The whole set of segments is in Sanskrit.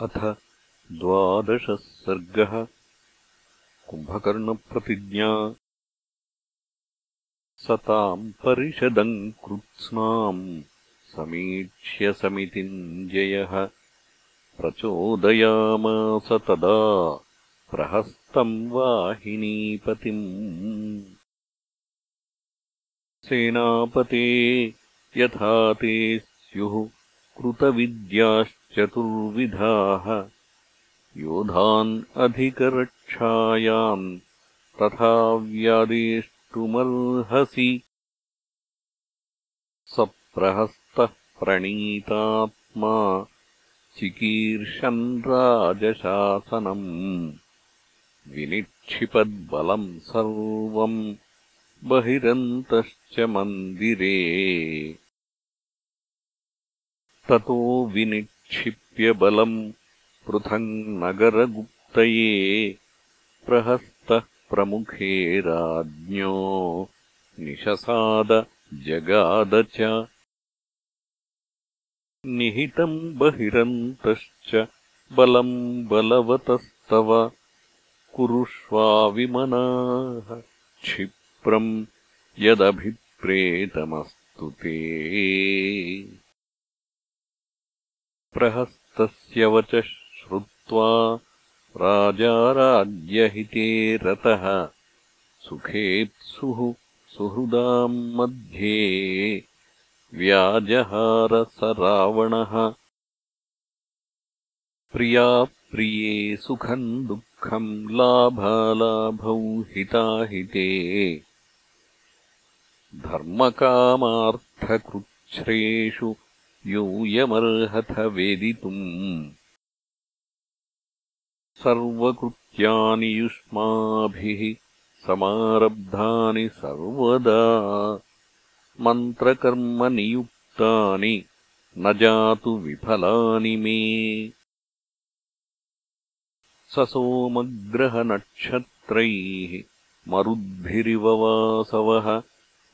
अथ द्वादशः सर्गः। कुम्भकर्णप्रतिज्ञा। स ताम् परिषदम् कृत्स्नाम् समीक्ष्य समितिञ्जयः प्रचोदयामास तदा प्रहस्तम् वाहिनीपतिम्। सेनापते यथा ते स्युः कृतविद्याश्च चतुर्विधाः। योधान् अधिकरक्षायाम् तथा व्यादेष्टुमर्हसि सप्रहस्तः प्रणीतात्मा चिकीर्षन् राजशासनम्। विनिक्षिपद्बलम् सर्वम् बहिरन्तश्च मन्दिरे। ततो विनिक्षिप्य बलम् पृथङ्नगरगुप्तये प्रहस्तः प्रमुखे राज्ञो निशसाद जगाद च। निहितम् बहिरन्तश्च बलम् बलवतस्तव कुरुष्वाविमनाः क्षिप्रम् यदभिप्रेतमस्तु ते प्रहस्तस्य वचः श्रुत्वा राजा राज्यहिते रतः। सुखेप्सुः सुहृदाम् मध्ये व्याजहार स रावणः प्रियाप्रिये सुखम् दुःखम् लाभालाभौ हिताहिते। धर्मकामार्थकृच्छ्रेषु यूयमर्हथ वेदितुम्। सर्वकृत्यानि युष्माभिः समारब्धानि सर्वदा। मन्त्रकर्मनियुक्तानि न जातु विफलानि मे। ससोमग्रहनक्षत्रैः मरुद्भिरिववासवः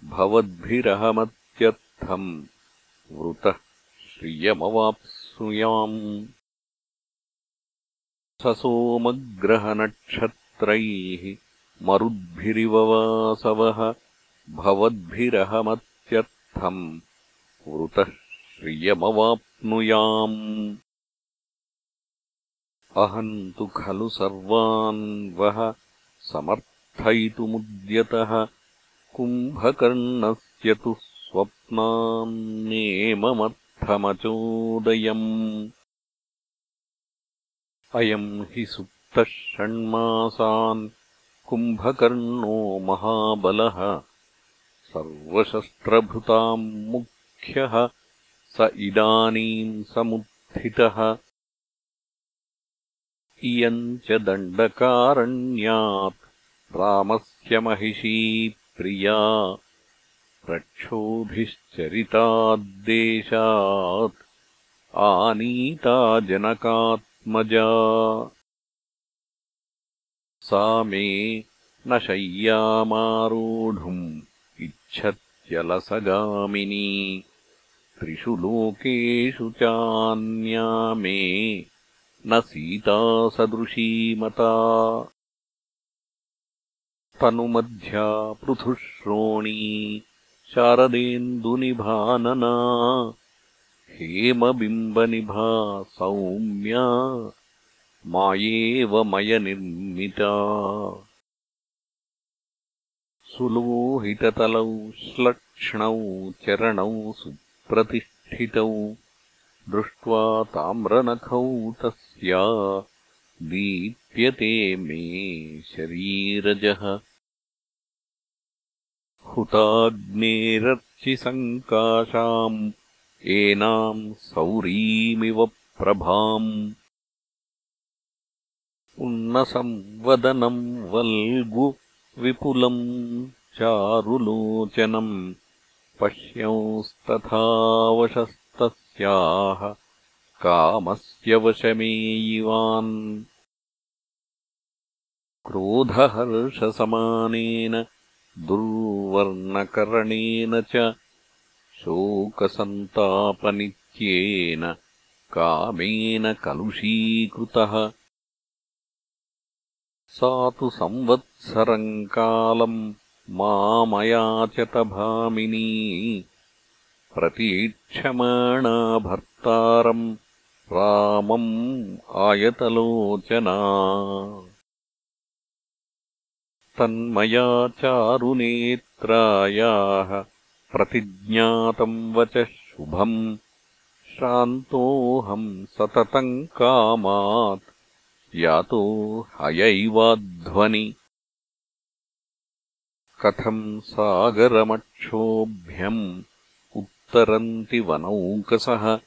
भवद्भिरहमत्यर्थम्। वृतः श्रियमवाप्स्नुयाम् ससोमग्रहनक्षत्रैः मरुद्भिरिववासवः भवद्भिरहमत्यर्थम्। वृतः श्रियमवाप्नुयाम्। अहम् तु खलु सर्वान् वः समर्थयितुमुद्यतः। कुम्भकर्णस्य तु स्वप्नान्नेममत् मचोदयम् अयम् हि सुप्तः षण्मासान् कुम्भकर्णो महाबलः। सर्वशस्त्रभृताम् मुख्यः स इदानीम् समुत्थितः। इयम् च दण्डकारण्यात् रामस्य महिषी प्रिया रक्षोभिश्चरिताद्देशात् आनीता जनकात्मजा सा मे न शय्यामारोढुम् इच्छत्यलसगामिनी। त्रिषु लोकेषु चान्या मे न सीता सदृशीमता तनुमध्या पृथुश्रोणी शारदेन्दुनिभानना हेमबिम्बनिभा सौम्या मायेव मयनिर्मिता। सुलोहिततलौ श्लक्ष्णौ चरणौ सुप्रतिष्ठितौ दृष्ट्वा ताम्रनखौ तस्या दीप्यते मे शरीरजः हुताग्नेरर्चिसङ्काशाम् एनाम् सौरीमिव प्रभाम्। उन्नसंवदनम् वल्गु विपुलम् चारुलोचनम् पश्यंस्तथावशस्तस्याः कामस्य वशमेयिवान् क्रोधहर्षसमानेन दुर्वर्णकरणेन च शोकसन्तापनित्येन कामेन कलुषीकृतः। सा तु संवत्सरम् कालम् मामयाचतभामिनी प्रतीक्षमाणा भर्तारम् रामम् आयतलोचना तन्मया चारुनेत्रायाः प्रतिज्ञातम् वचः शुभम् श्रान्तोऽहम् सततम् कामात् यातो हयैवाध्वनि। कथम् सागरमक्षोभ्यम् उत्तरन्ति वनौकसः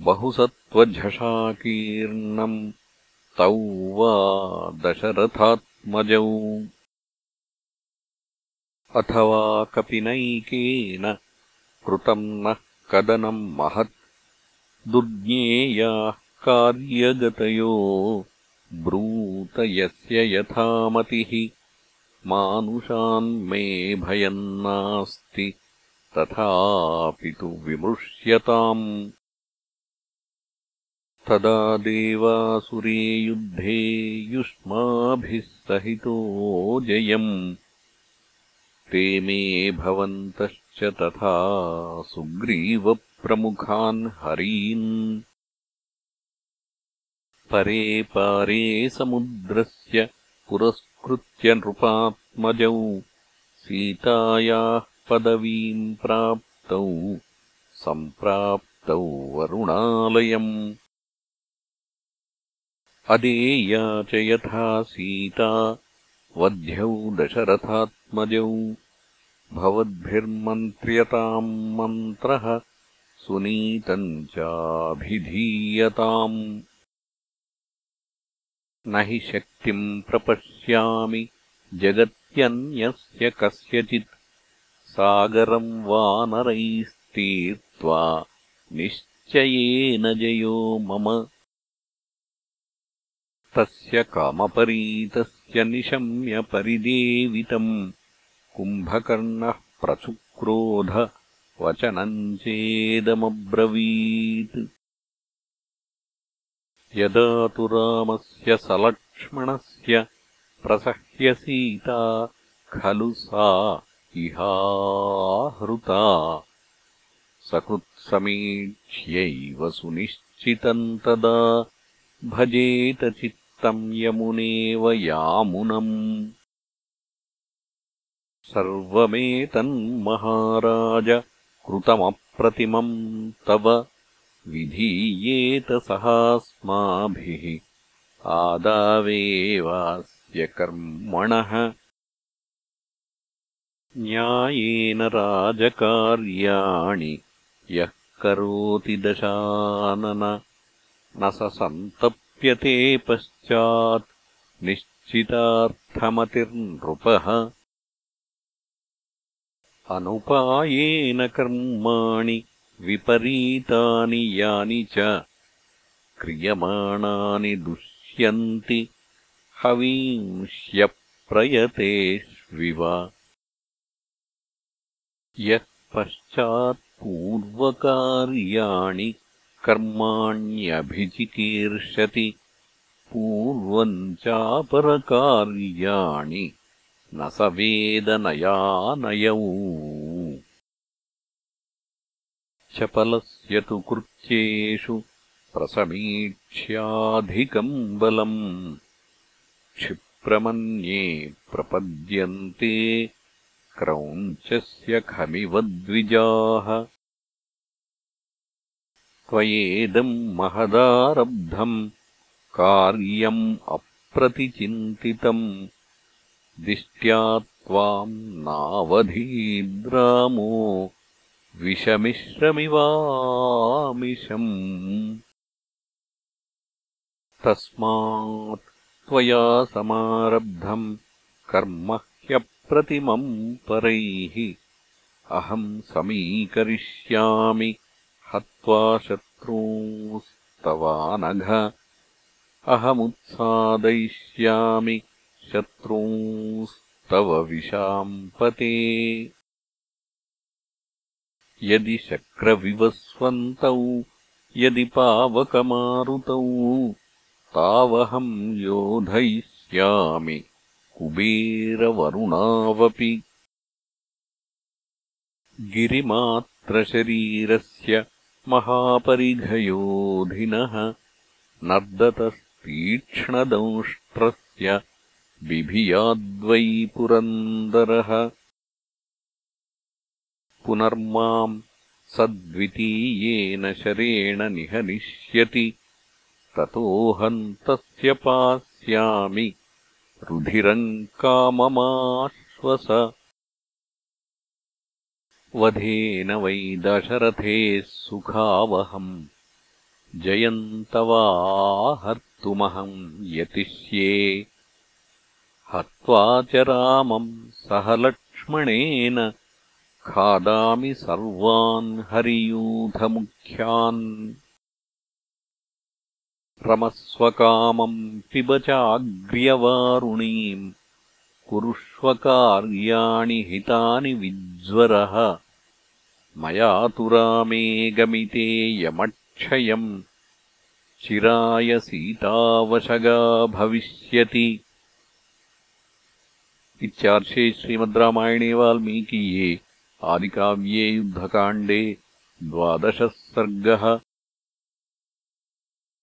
बहुसत्त्वझषाकीर्णम् तौ वा दशरथात्मजौ अथवा कपिनैकेन कृतम् नः कदनम् महत्। दुर्ज्ञेयाः कार्यगतयो ब्रूत यस्य यथामतिः। मानुषान्मे भयम् नास्ति तथापि तु विमृश्यताम्। तदा देवासुरे युद्धे युष्माभिः सहितो जयम् ते मे भवन्तश्च तथा सुग्रीवप्रमुखान् हरीन्। परे पारे समुद्रस्य पुरस्कृत्य नृपात्मजौ सीतायाः पदवीम् प्राप्तौ सम्प्राप्तौ वरुणालयम्। अदेया च यथा सीता वध्यौ दशरथात्मजौ भवद्भिर्मन्त्र्यताम् मन्त्रः सुनीतम् चाभिधीयताम्। न हि शक्तिम् प्रपश्यामि जगत्यन्यस्य कस्यचित्। सागरम् वानरैस्तीर्त्वा निश्चयेन जयो मम। तस्य कामपरीतस्य निशम्य परिदेवितम् कुम्भकर्णः प्रचुक्रोध वचनम् चेदमब्रवीत्। यदा तु रामस्य सलक्ष्मणस्य प्रसह्यसीता खलु सा इहाहृता सकृत्समीक्ष्यैव सुनिश्चितम् तदा भजेत चित्तम् यमुनेव यामुनम् सर्वमेतन्महाराज कृतमप्रतिमम् तव विधीयेत सहास्माभिः। आदावेवास्य कर्मणः न्यायेन राजकार्याणि यः करोति दशानन न स सन्तप्यते पश्चात्। निश्चितार्थमतिर्नृपः अनुपायेन कर्माणि विपरीतानि यानि च क्रियमाणानि दुष्यन्ति। हवींष्यप्रयतेष्विव यः पश्चात्पूर्वकार्याणि कर्माण्यभिचिकीर्षति पूर्वम् चापरकार्याणि न स वेदनयानयौ चपलस्य तु कृत्येषु प्रसमीक्ष्याधिकम् बलम्। क्षिप्रमन्ये प्रपद्यन्ते क्रौञ्चस्य खमिव द्विजाः त्वयेदम् महदारब्धम् कार्यम् अप्रतिचिन्तितम् दिष्ट्या त्वाम् नावधीद्रामो विषमिश्रमिवामिषम्। तस्मात् त्वया समारब्धम् कर्म ह्यप्रतिमम् परैः। अहम् समीकरिष्यामि। हत्वा शत्रूंस्तवानघ। अहमुत्सादयिष्यामि शत्रूंस्तव विशाम्पते। यदि शक्रविवस्वन्तौ यदि पावकमारुतौ तावहम् योधयिष्यामि कुबेरवरुणावपि। गिरिमात्रशरीरस्य महापरिघयोधिनः नर्दतस्तीक्ष्णदंष्ट्रस्य बिभियाद्वै पुरन्दरः पुनर्माम् सद्वितीयेन शरेण निहनिष्यति। ततोऽहम् तस्य पास्यामि। रुधिरम् काममाश्वस। वधेन वै दशरथेः सुखावहम्। जयन्तवाहर्तुमहम् यतिष्ये हत्वा च रामम् सह लक्ष्मणेन। खादामि सर्वान् हरियूथमुख्यान्। रमस्वकामम् पिब चाग्र्यवारुणीम् कुरुष्वकार्याणि हितानि विज्वरः। मया तु रामे गमिते यमक्षयम् चिराय सीतावशगा भविष्यति इत्यार्षे श्रीमद्रामायणे वाल्मीकीये आदिकाव्ये युद्धकाण्डे द्वादशः सर्गः